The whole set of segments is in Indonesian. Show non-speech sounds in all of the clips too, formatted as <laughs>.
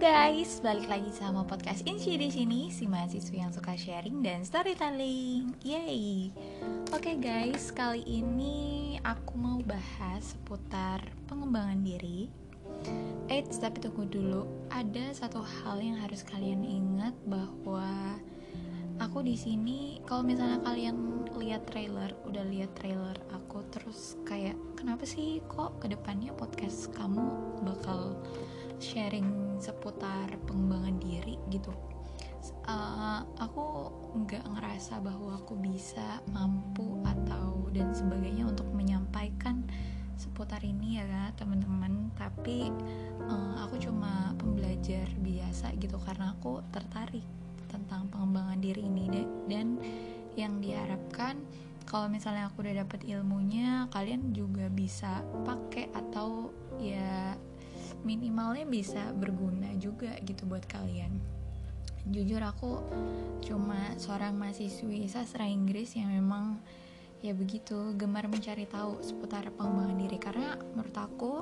guys, balik lagi sama podcast Inci di sini, si mahasiswa yang suka sharing dan storytelling. Yay. Oke okay guys, kali ini aku mau bahas seputar pengembangan diri. Eits, tapi tunggu dulu. Ada satu hal yang harus kalian ingat bahwa aku di sini kalau misalnya kalian lihat trailer, udah lihat trailer aku terus kayak kenapa sih kok ke depannya podcast kamu bakal sharing seputar pengembangan diri gitu. Uh, aku nggak ngerasa bahwa aku bisa mampu atau dan sebagainya untuk menyampaikan seputar ini ya teman-teman. Tapi uh, aku cuma pembelajar biasa gitu karena aku tertarik tentang pengembangan diri ini dan yang diharapkan kalau misalnya aku udah dapet ilmunya kalian juga bisa pakai atau ya minimalnya bisa berguna juga gitu buat kalian. Jujur aku cuma seorang mahasiswi sastra Inggris yang memang ya begitu gemar mencari tahu seputar pengembangan diri. Karena menurut aku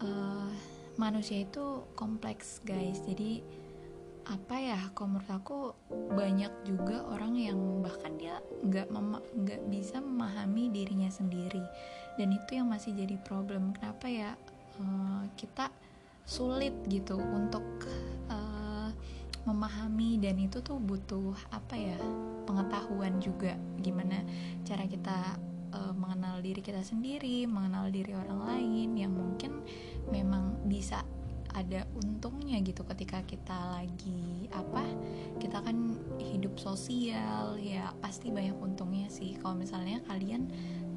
uh, manusia itu kompleks guys. Jadi apa ya kalau menurut aku banyak juga orang yang bahkan dia nggak nggak bisa memahami dirinya sendiri. Dan itu yang masih jadi problem. Kenapa ya uh, kita sulit gitu untuk uh, memahami dan itu tuh butuh apa ya pengetahuan juga. Gimana cara kita uh, mengenal diri kita sendiri mengenal diri orang lain yang mungkin memang bisa ada untungnya gitu ketika kita lagi apa kita kan hidup sosial ya pasti banyak untungnya sih. Kalau misalnya kalian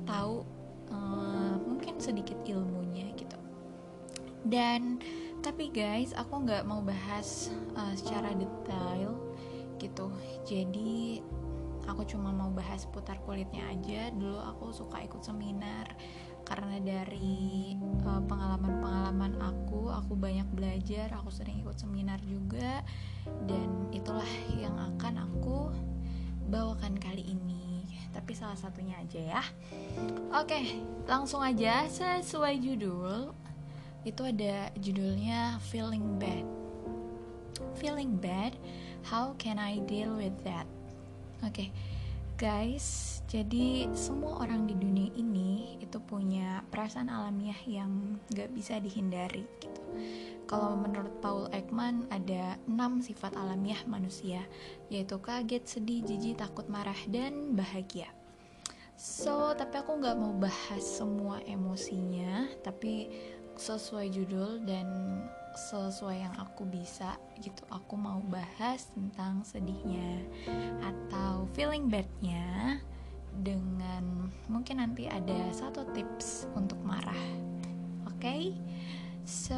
tahu uh, mungkin sedikit ilmunya dan tapi guys aku nggak mau bahas uh, secara detail gitu. Jadi aku cuma mau bahas putar kulitnya aja. Dulu aku suka ikut seminar. Karena dari uh, pengalaman-pengalaman aku aku banyak belajar. Aku sering ikut seminar juga. Dan itulah yang akan aku bawakan kali ini. Tapi salah satunya aja ya. Oke langsung aja. Sesuai judul itu ada judulnya feeling bad feeling bad how can I deal with that oke okay. guys jadi semua orang di dunia ini itu punya perasaan alamiah yang gak bisa dihindari gitu kalau menurut Paul Ekman ada enam sifat alamiah manusia yaitu kaget, sedih, jijik, takut, marah, dan bahagia. So, tapi aku nggak mau bahas semua emosinya, tapi sesuai judul dan sesuai yang aku bisa gitu. Aku mau bahas tentang sedihnya atau feeling badnya dengan mungkin nanti ada satu tips untuk marah. Oke? Okay? so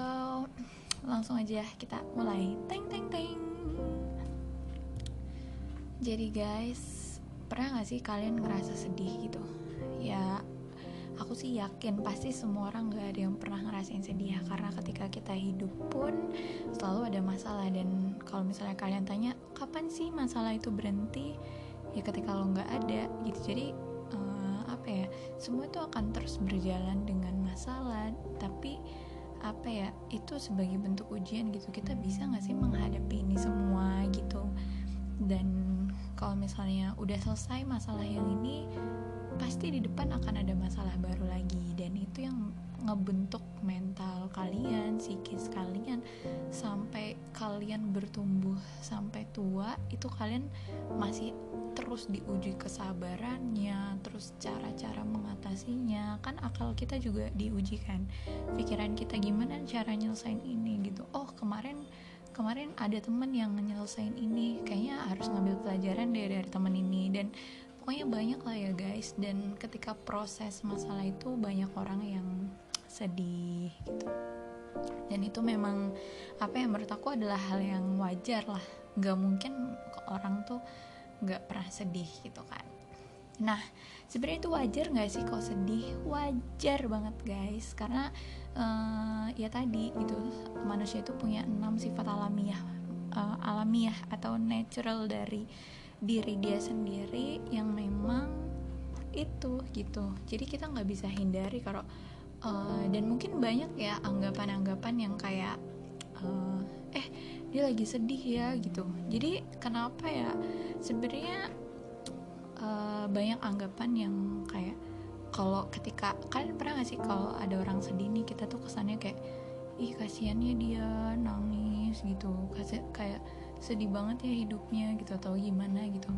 langsung aja kita mulai. Teng teng teng. Jadi guys pernah gak sih kalian ngerasa sedih gitu? Ya aku sih yakin pasti semua orang gak ada yang pernah ngerasain sedih ya. Karena ketika kita hidup pun selalu ada masalah. Dan kalau misalnya kalian tanya kapan sih masalah itu berhenti? Ya ketika lo nggak ada gitu. Jadi uh, apa ya semua itu akan terus berjalan dengan masalah. Tapi apa ya itu sebagai bentuk ujian gitu. Kita bisa nggak sih menghadapi ini semua gitu? Dan kalau misalnya udah selesai masalah yang ini pasti di depan akan ada masalah baru lagi dan itu yang ngebentuk mental kalian, psikis kalian sampai kalian bertumbuh sampai tua itu kalian masih terus diuji kesabarannya, terus cara-cara mengatasinya. Kan akal kita juga diuji kan. Pikiran kita gimana cara nyelesain ini gitu. Oh, kemarin kemarin ada temen yang nyelesain ini, kayaknya harus ngambil pelajaran deh dari temen ini dan pokoknya banyak lah ya guys. Dan ketika proses masalah itu banyak orang yang sedih gitu. Dan itu memang apa yang menurut aku adalah hal yang wajar lah. Nggak mungkin orang tuh nggak pernah sedih gitu kan. Nah sebenarnya itu wajar nggak sih kalau sedih? Wajar banget guys. Karena uh, ya tadi gitu manusia itu punya enam sifat alamiah uh, alamiah atau natural dari diri dia sendiri yang memang itu gitu. Jadi kita nggak bisa hindari kalau uh, dan mungkin banyak ya anggapan-anggapan yang kayak uh, eh dia lagi sedih ya gitu. Jadi kenapa ya? Sebenarnya uh, banyak anggapan yang kayak kalau ketika kalian pernah gak sih kalau ada orang sedih nih kita tuh kesannya kayak ih kasihannya dia nangis gitu. Kasih, kayak sedih banget ya hidupnya gitu atau gimana gitu.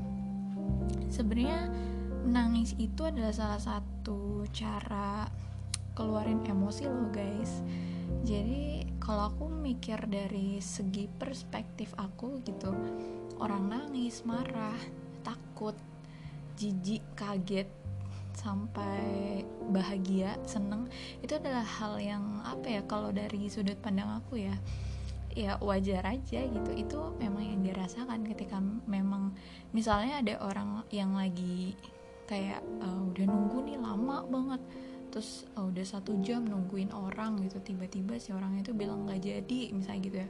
Sebenarnya nangis itu adalah salah satu cara keluarin emosi loh guys. Jadi kalau aku mikir dari segi perspektif aku gitu orang nangis marah takut jijik kaget sampai bahagia seneng itu adalah hal yang apa ya kalau dari sudut pandang aku ya ya wajar aja gitu. Itu memang yang dirasakan ketika memang misalnya ada orang yang lagi kayak uh, udah nunggu nih lama banget. Terus uh, udah satu jam nungguin orang gitu. Tiba-tiba si orang itu bilang nggak jadi misalnya gitu ya.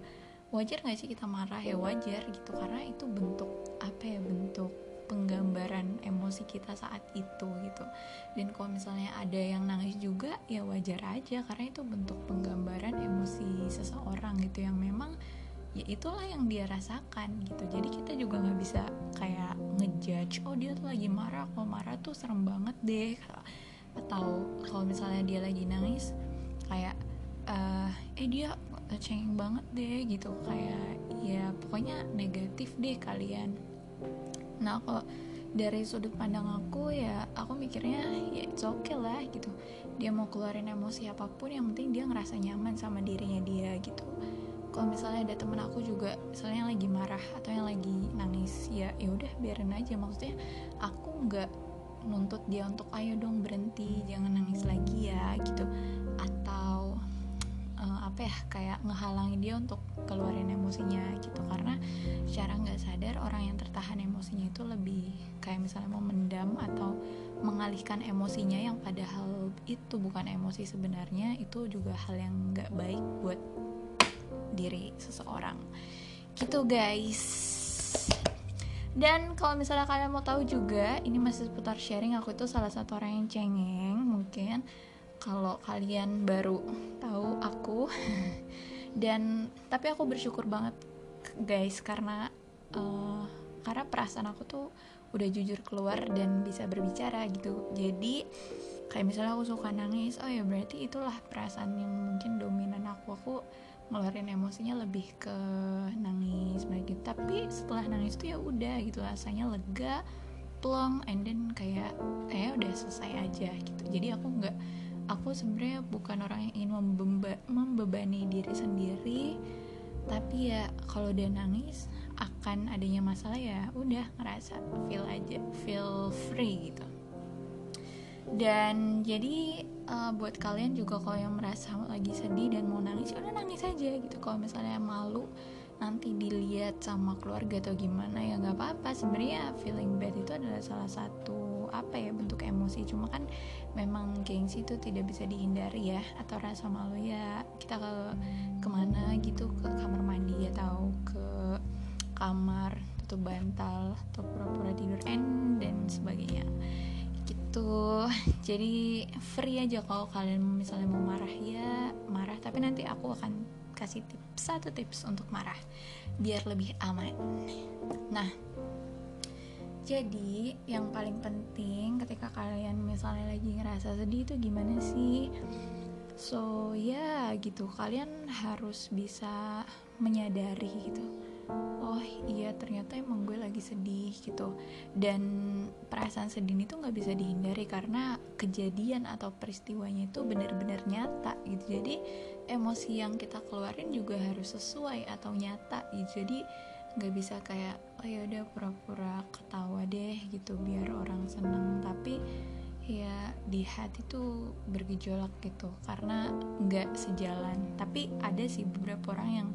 Wajar nggak sih kita marah? Ya wajar gitu. Karena itu bentuk apa ya bentuk penggambaran emosi kita saat itu gitu. Dan kalau misalnya ada yang nangis juga ya wajar aja karena itu bentuk penggambaran emosi seseorang gitu. Yang memang ya itulah yang dia rasakan gitu. Jadi kita juga nggak bisa kayak ngejudge oh dia tuh lagi marah kalau marah tuh serem banget deh. Atau kalau misalnya dia lagi nangis kayak uh, eh dia cengeng banget deh gitu. Kayak ya pokoknya negatif deh kalian nah kok dari sudut pandang aku ya aku mikirnya ya it's okay lah gitu. Dia mau keluarin emosi apa pun yang penting dia ngerasa nyaman sama dirinya dia gitu. Kalau misalnya ada temen aku juga misalnya yang lagi marah atau yang lagi nangis ya ya udah biarin aja. Maksudnya aku nggak nuntut dia untuk ayo dong berhenti jangan nangis lagi ya gitu. Atau apa ya kayak ngehalangi dia untuk keluarin emosinya gitu. Karena secara nggak sadar orang yang tertahan emosinya itu lebih kayak misalnya mau mendam atau mengalihkan emosinya yang padahal itu bukan emosi sebenarnya itu juga hal yang nggak baik buat diri seseorang. Gitu guys. Dan kalau misalnya kalian mau tahu juga ini masih seputar sharing aku itu salah satu orang yang cengeng mungkin kalau kalian baru tahu aku <laughs> dan tapi aku bersyukur banget guys karena uh, karena perasaan aku tuh udah jujur keluar dan bisa berbicara gitu. Jadi kayak misalnya aku suka nangis oh ya berarti itulah perasaan yang mungkin dominan aku. Aku ngeluarin emosinya lebih ke nangis gitu. Tapi setelah nangis tuh ya udah gitu rasanya lega plong and then kayak kayak udah selesai aja gitu. Jadi aku nggak aku sebenarnya bukan orang yang ingin membeba, membebani diri sendiri. Tapi ya kalau dia nangis akan adanya masalah ya udah ngerasa feel aja feel free gitu. Dan jadi uh, buat kalian juga kalau yang merasa lagi sedih dan mau nangis ya udah nangis aja gitu. Kalau misalnya malu nanti dilihat sama keluarga atau gimana ya nggak apa-apa. Sebenarnya feeling bad itu adalah salah satu apa ya bentuk emosi. Cuma kan memang gengsi itu tidak bisa dihindari ya atau rasa malu ya kita ke ke mana gitu ke kamar mandi atau ke kamar tutup bantal atau pura-pura tidur and dan sebagainya. Gitu. Jadi free aja kalau kalian misalnya mau marah ya marah. Tapi nanti aku akan kasih tips satu tips untuk marah biar lebih aman. Nah jadi yang paling penting ketika kalian misalnya lagi ngerasa sedih itu gimana sih? So ya gitu kalian harus bisa menyadari gitu. Oh iya ternyata emang gue lagi sedih gitu Dan perasaan sedih itu nggak bisa dihindari Karena kejadian atau peristiwanya itu benar-benar nyata gitu Jadi emosi yang kita keluarin juga harus sesuai atau nyata gitu Jadi nggak bisa kayak oh ya udah pura-pura ketawa deh gitu biar orang seneng. Tapi ya di hati tuh bergejolak gitu karena nggak sejalan. Tapi ada sih beberapa orang yang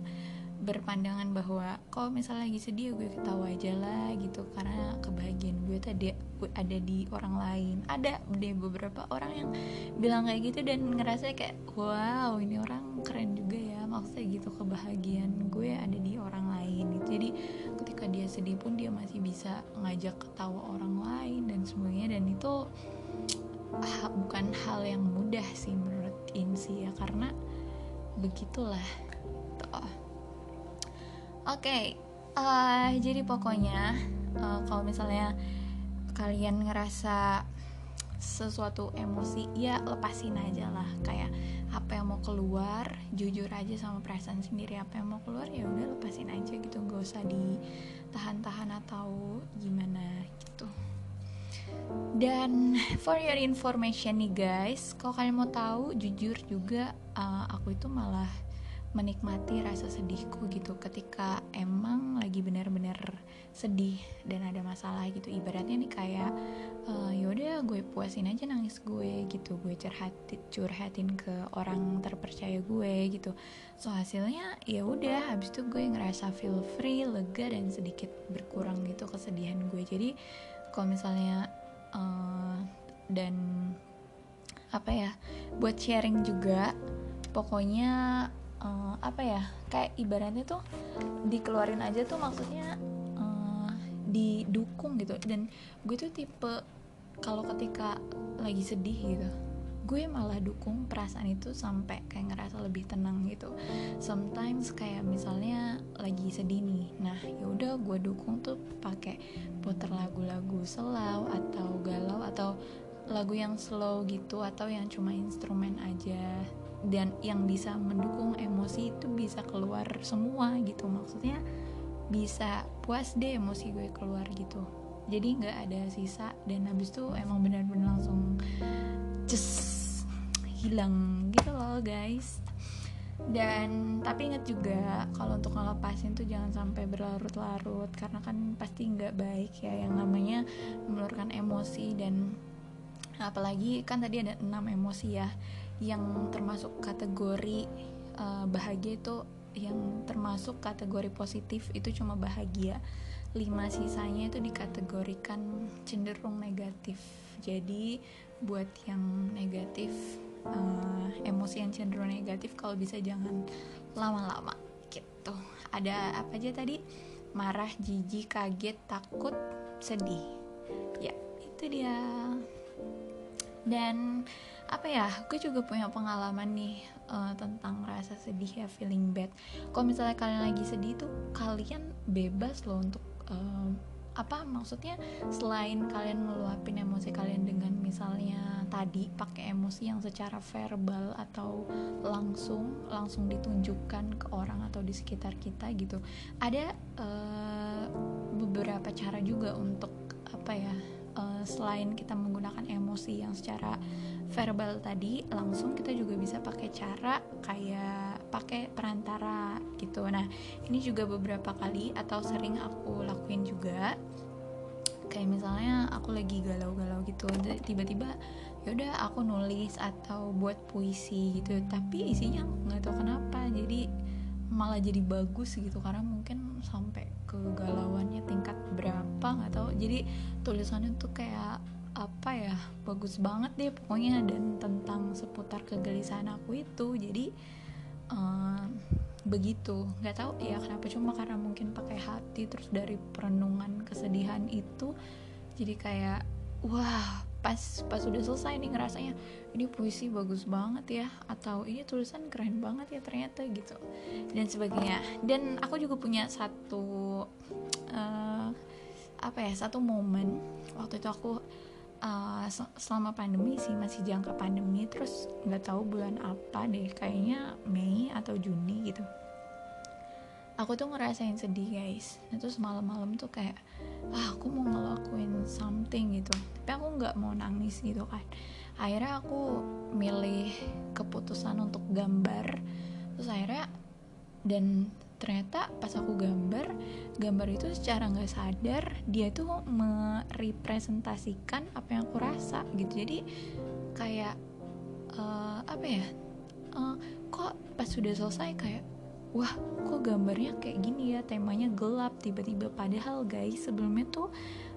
berpandangan bahwa kalau misalnya lagi sedih gue ketawa aja lah gitu karena kebahagiaan gue tadi ada di orang lain. Ada deh beberapa orang yang bilang kayak gitu dan ngerasa kayak wow ini orang keren juga ya maksudnya gitu kebahagiaan gue ada di jadi ketika dia sedih pun dia masih bisa ngajak ketawa orang lain dan semuanya dan itu ah, bukan hal yang mudah sih menurut Insi ya. Karena begitulah. Okay, uh, jadi pokoknya uh, kalau misalnya kalian ngerasa sesuatu emosi ya lepasin aja lah. Kayak apa yang mau keluar jujur aja sama perasaan sendiri. Apa yang mau keluar ya udah lepasin aja gitu. Nggak usah ditahan-tahan atau gimana gitu. Dan for your information nih guys kalau kalian mau tahu jujur juga uh, aku itu malah menikmati rasa sedihku gitu. Ketika emang lagi benar-benar sedih dan ada masalah gitu. Ibaratnya nih kayak uh, yaudah gue puasin aja nangis gue gitu. Gue curhatin curhatin ke orang terpercaya gue gitu. So hasilnya ya udah habis itu gue ngerasa feel free lega dan sedikit berkurang gitu kesedihan gue. Jadi kalau misalnya uh, dan apa ya buat sharing juga pokoknya uh, apa ya kayak ibaratnya tuh dikeluarin aja tuh maksudnya uh, didukung gitu. Dan gue tuh tipe kalau ketika lagi sedih gitu gue malah dukung perasaan itu sampai kayak ngerasa lebih tenang gitu. Sometimes kayak misalnya lagi sedih nih nah yaudah gue dukung tuh pakai puter lagu-lagu selau atau galau atau lagu yang slow gitu atau yang cuma instrumen aja dan yang bisa mendukung emosi itu bisa keluar semua gitu. Maksudnya bisa puas deh emosi gue keluar gitu. Jadi nggak ada sisa dan habis itu emang benar-benar langsung just hilang gitu loh guys. Dan tapi inget juga kalau untuk ngelepasin tuh jangan sampai berlarut-larut karena kan pasti nggak baik ya yang namanya mengeluarkan emosi dan apalagi kan tadi ada enam emosi ya yang termasuk kategori uh, bahagia itu yang termasuk kategori positif itu cuma bahagia. Lima sisanya itu dikategorikan cenderung negatif. Jadi buat yang negatif uh, emosi yang cenderung negatif kalau bisa jangan lama-lama gitu. Ada apa aja tadi? Marah jijik kaget takut sedih. Ya itu dia. Dan apa ya gue juga punya pengalaman nih uh, tentang rasa sedih ya feeling bad. Kalau misalnya kalian lagi sedih tuh kalian bebas loh untuk uh, apa maksudnya selain kalian ngeluapin emosi kalian dengan misalnya tadi pakai emosi yang secara verbal atau langsung langsung ditunjukkan ke orang atau di sekitar kita gitu. Ada uh, beberapa cara juga untuk apa ya uh, selain kita menggunakan emosi yang secara verbal tadi langsung kita juga bisa pakai cara kayak pakai perantara gitu. Nah ini juga beberapa kali atau sering aku lakuin juga. Kayak misalnya aku lagi galau-galau gitu tiba-tiba yaudah aku nulis atau buat puisi gitu. Tapi isinya nggak tahu kenapa jadi malah jadi bagus gitu karena mungkin sampai kegalauannya tingkat berapa nggak tahu. Jadi tulisannya tuh kayak apa ya bagus banget deh pokoknya dan tentang seputar kegelisahan aku itu. Jadi uh, begitu. Nggak tahu ya kenapa? Cuma karena mungkin pakai hati terus dari perenungan kesedihan itu jadi kayak wah pas pas udah selesai nih ngerasanya ini puisi bagus banget ya atau ini tulisan keren banget ya ternyata gitu. Dan sebagainya. Dan aku juga punya satu uh, apa ya satu momen waktu itu aku uh, selama pandemi sih masih jangka pandemi terus nggak tahu bulan apa deh kayaknya Mei atau Juni gitu. Aku tuh ngerasain sedih guys. Nah, terus malam-malam tuh kayak ah aku mau ngelakuin something gitu. Tapi aku nggak mau nangis gitu kan. Akhirnya aku milih keputusan untuk gambar. Terus akhirnya dan ternyata pas aku gambar gambar itu secara nggak sadar dia tuh merepresentasikan apa yang aku rasa gitu. Jadi kayak uh, apa ya uh, kok pas sudah selesai kayak wah kok gambarnya kayak gini ya temanya gelap tiba-tiba. Padahal guys sebelumnya tuh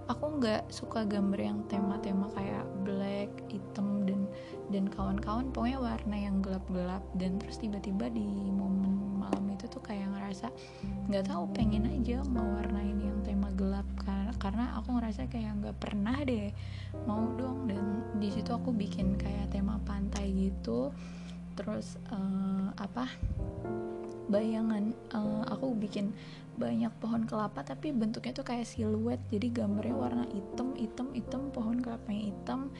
aku nggak suka gambar yang tema-tema kayak black hitam dan dan kawan-kawan. Pokoknya warna yang gelap-gelap dan terus tiba-tiba di momen malam itu tuh kayak ngerasa nggak tahu pengen aja mau warnain yang tema gelap. Karena karena aku ngerasa kayak nggak pernah deh mau dong. Dan di situ aku bikin kayak tema pantai gitu. Terus uh, apa bayangan uh, aku bikin banyak pohon kelapa tapi bentuknya tuh kayak siluet. Jadi gambarnya warna hitam hitam hitam pohon kelapanya hitam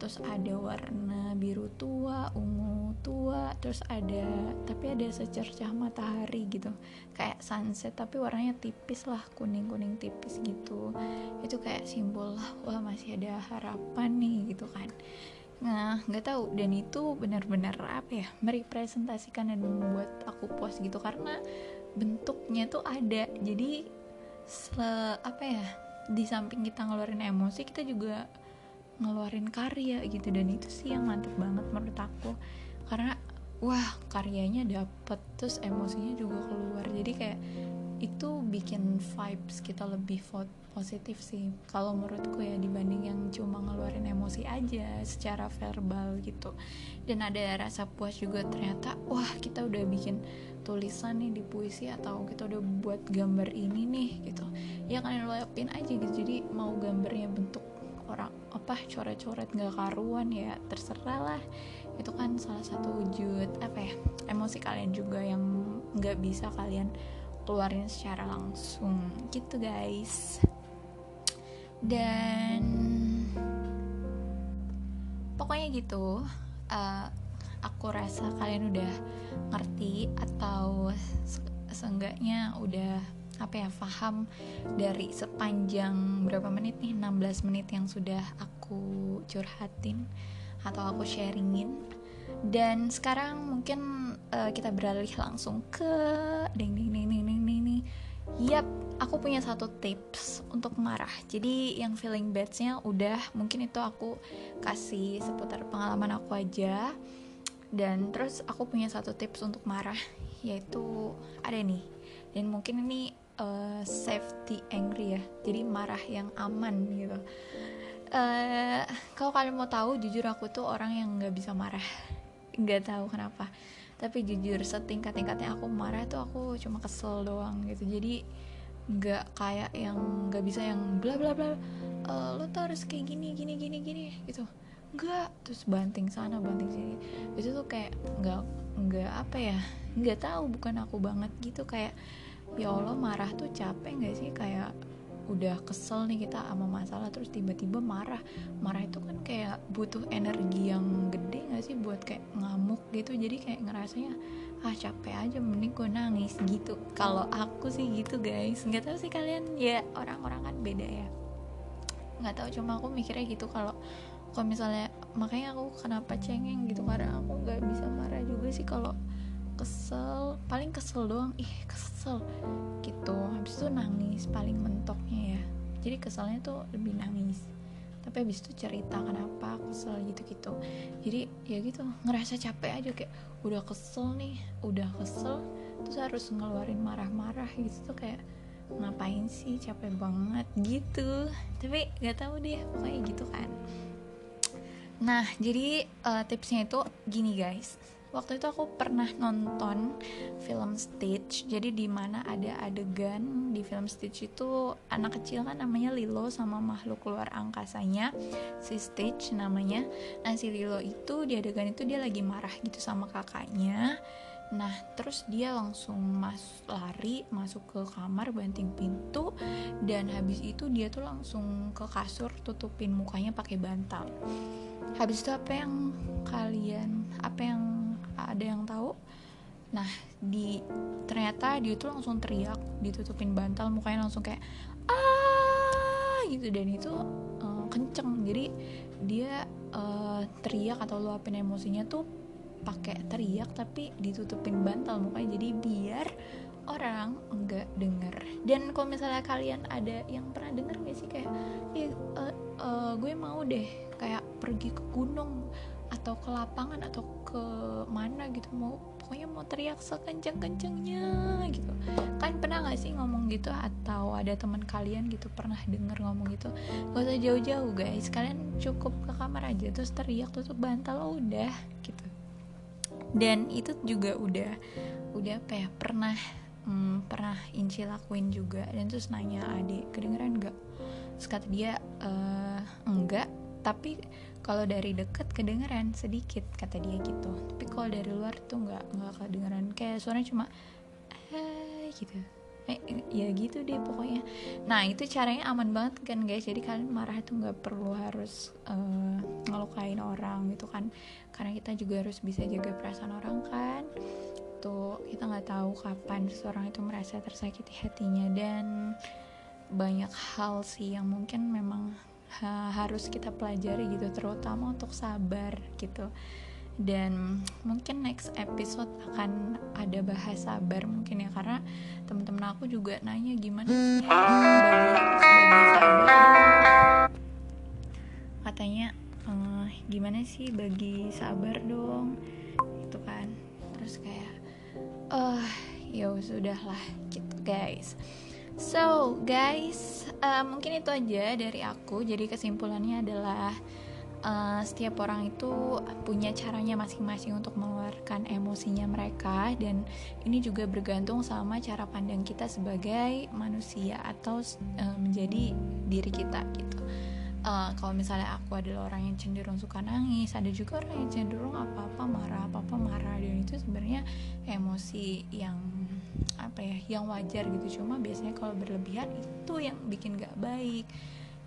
terus ada warna biru tua ungu tua terus ada tapi ada secercah matahari gitu. Kayak sunset tapi warnanya tipis lah kuning kuning tipis gitu. Itu kayak simbol lah wah masih ada harapan nih gitu kan. Nah nggak tahu dan itu benar-benar apa ya merepresentasikan dan membuat aku puas gitu. Karena bentuknya tuh ada jadi sel, apa ya di samping kita ngeluarin emosi kita juga ngeluarin karya gitu. Dan itu sih yang mantep banget menurut aku. Karena wah karyanya dapet terus emosinya juga keluar. Jadi kayak itu bikin vibes kita lebih positif sih. Kalau menurutku ya dibanding yang cuma ngeluarin emosi aja secara verbal gitu. Dan ada rasa puas juga ternyata wah kita udah bikin tulisan nih di puisi atau kita udah buat gambar ini nih gitu. Ya kalian luapin aja gitu. Jadi mau gambarnya bentuk orang apa coret-coret gak karuan ya terserah lah itu kan salah satu wujud apa ya emosi kalian juga yang nggak bisa kalian keluarin secara langsung. Gitu guys. Dan pokoknya gitu uh, aku rasa kalian udah ngerti atau se seenggaknya udah apa ya paham dari sepanjang berapa menit nih 16 menit yang sudah aku curhatin atau aku sharingin dan sekarang mungkin uh, kita beralih langsung ke ding ding ding ding ding ding. Yap, aku punya satu tips untuk marah. Jadi yang feeling badsnya udah mungkin itu aku kasih seputar pengalaman aku aja. Dan terus aku punya satu tips untuk marah, yaitu ada nih. Dan mungkin ini uh, safety angry ya. Jadi marah yang aman gitu. Uh, kalau kalian mau tahu, jujur aku tuh orang yang nggak bisa marah. Nggak tahu kenapa tapi jujur setingkat tingkatnya aku marah tuh aku cuma kesel doang gitu jadi nggak kayak yang nggak bisa yang bla bla bla uh, lo tuh harus kayak gini gini gini gini gitu nggak terus banting sana banting sini itu tuh kayak nggak nggak apa ya nggak tahu bukan aku banget gitu kayak ya allah marah tuh capek nggak sih? Kayak udah kesel nih kita sama masalah terus tiba-tiba marah. Marah itu kan kayak butuh energi yang gede gak sih buat kayak ngamuk gitu? Jadi kayak ngerasanya ah capek aja mending gue nangis gitu. Kalau aku sih gitu guys. Nggak tahu sih kalian ya orang-orang kan beda ya. Nggak tahu cuma aku mikirnya gitu kalau kalau misalnya makanya aku kenapa cengeng gitu karena aku nggak bisa marah juga sih kalau kesel paling kesel doang. Ih kesel. Gitu. Habis itu nangis paling mentoknya ya. Jadi keselnya tuh lebih nangis. Tapi habis itu cerita kenapa kesel gitu gitu jadi ya gitu. Ngerasa capek aja kayak udah kesel nih udah kesel. Terus harus ngeluarin marah-marah gitu. Tuh kayak ngapain sih? Capek banget gitu. Tapi nggak tahu deh pokoknya gitu kan. Nah jadi uh, tipsnya itu gini guys waktu itu aku pernah nonton film Stitch. Jadi di mana ada adegan di film Stitch itu anak kecil kan namanya Lilo sama makhluk luar angkasanya si Stitch namanya. Nah si Lilo itu di adegan itu dia lagi marah gitu sama kakaknya. Nah, terus dia langsung mas lari masuk ke kamar banting pintu dan habis itu dia tuh langsung ke kasur tutupin mukanya pakai bantal. Habis itu apa yang kalian apa yang ada yang tahu. Nah di ternyata dia tuh langsung teriak ditutupin bantal mukanya langsung kayak ah! gitu. Dan itu uh, kenceng. Jadi dia uh, teriak atau luapin emosinya tuh pakai teriak tapi ditutupin bantal mukanya. Jadi biar orang enggak denger. Dan kalau misalnya kalian ada yang pernah denger gak sih? Kayak uh, uh, gue mau deh kayak pergi ke gunung atau ke lapangan atau ke mana gitu mau pokoknya mau teriak sekenceng-kencengnya gitu. Kan pernah gak sih ngomong gitu atau ada teman kalian gitu pernah denger ngomong gitu gak usah jauh-jauh guys kalian cukup ke kamar aja terus teriak tutup bantal oh, udah gitu. Dan itu juga udah udah apa ya pernah hmm, pernah Inci lakuin juga. Dan terus nanya adik kedengeran gak terus kata dia e, enggak. Tapi kalau dari deket kedengeran sedikit kata dia gitu. Tapi kalau dari luar tuh nggak nggak kedengeran. Kayak suaranya cuma hai gitu. Eh, ya gitu deh pokoknya. Nah itu caranya aman banget kan guys. Jadi kalian marah itu nggak perlu harus uh, ngelukain orang gitu kan. Karena kita juga harus bisa jaga perasaan orang kan. Tuh kita nggak tahu kapan seseorang itu merasa tersakiti hatinya. Dan banyak hal sih yang mungkin memang ha harus kita pelajari gitu terutama untuk sabar gitu. Dan mungkin next episode akan ada bahas sabar mungkin ya karena teman-teman aku juga nanya gimana sih bagi sabar katanya ehm, gimana sih bagi sabar dong? Itu kan. Terus kayak eh uh, ya sudahlah gitu guys so guys uh, mungkin itu aja dari aku jadi kesimpulannya adalah uh, setiap orang itu punya caranya masing-masing untuk mengeluarkan emosinya mereka dan ini juga bergantung sama cara pandang kita sebagai manusia atau uh, menjadi diri kita gitu. Uh, kalau misalnya aku adalah orang yang cenderung suka nangis, ada juga orang yang cenderung apa-apa marah, apa-apa marah. Dan itu sebenarnya emosi yang apa ya, yang wajar gitu. Cuma biasanya kalau berlebihan itu yang bikin gak baik.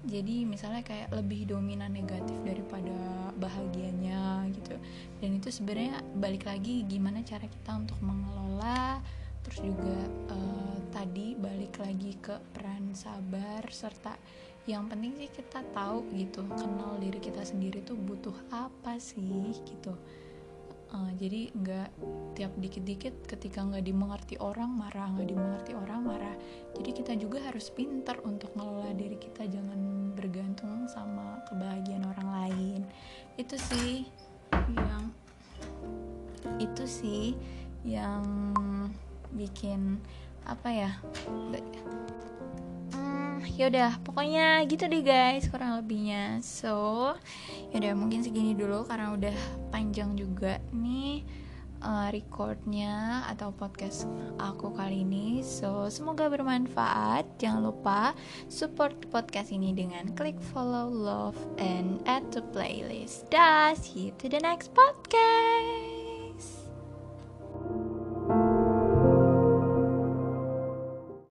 Jadi misalnya kayak lebih dominan negatif daripada bahagianya gitu. Dan itu sebenarnya balik lagi gimana cara kita untuk mengelola. Terus juga uh, tadi balik lagi ke peran sabar serta yang penting sih kita tahu gitu kenal diri kita sendiri tuh butuh apa sih gitu. Uh, jadi nggak tiap dikit-dikit ketika nggak dimengerti orang marah. Nggak dimengerti orang marah. Jadi kita juga harus pintar untuk ngelola diri kita. Jangan bergantung sama kebahagiaan orang lain. Itu sih yang itu sih yang bikin apa ya yaudah pokoknya gitu deh guys kurang lebihnya. So yaudah mungkin segini dulu karena udah panjang juga nih uh, recordnya atau podcast aku kali ini. So semoga bermanfaat. Jangan lupa support podcast ini dengan klik follow love and add to playlist. Dah see you to the next podcast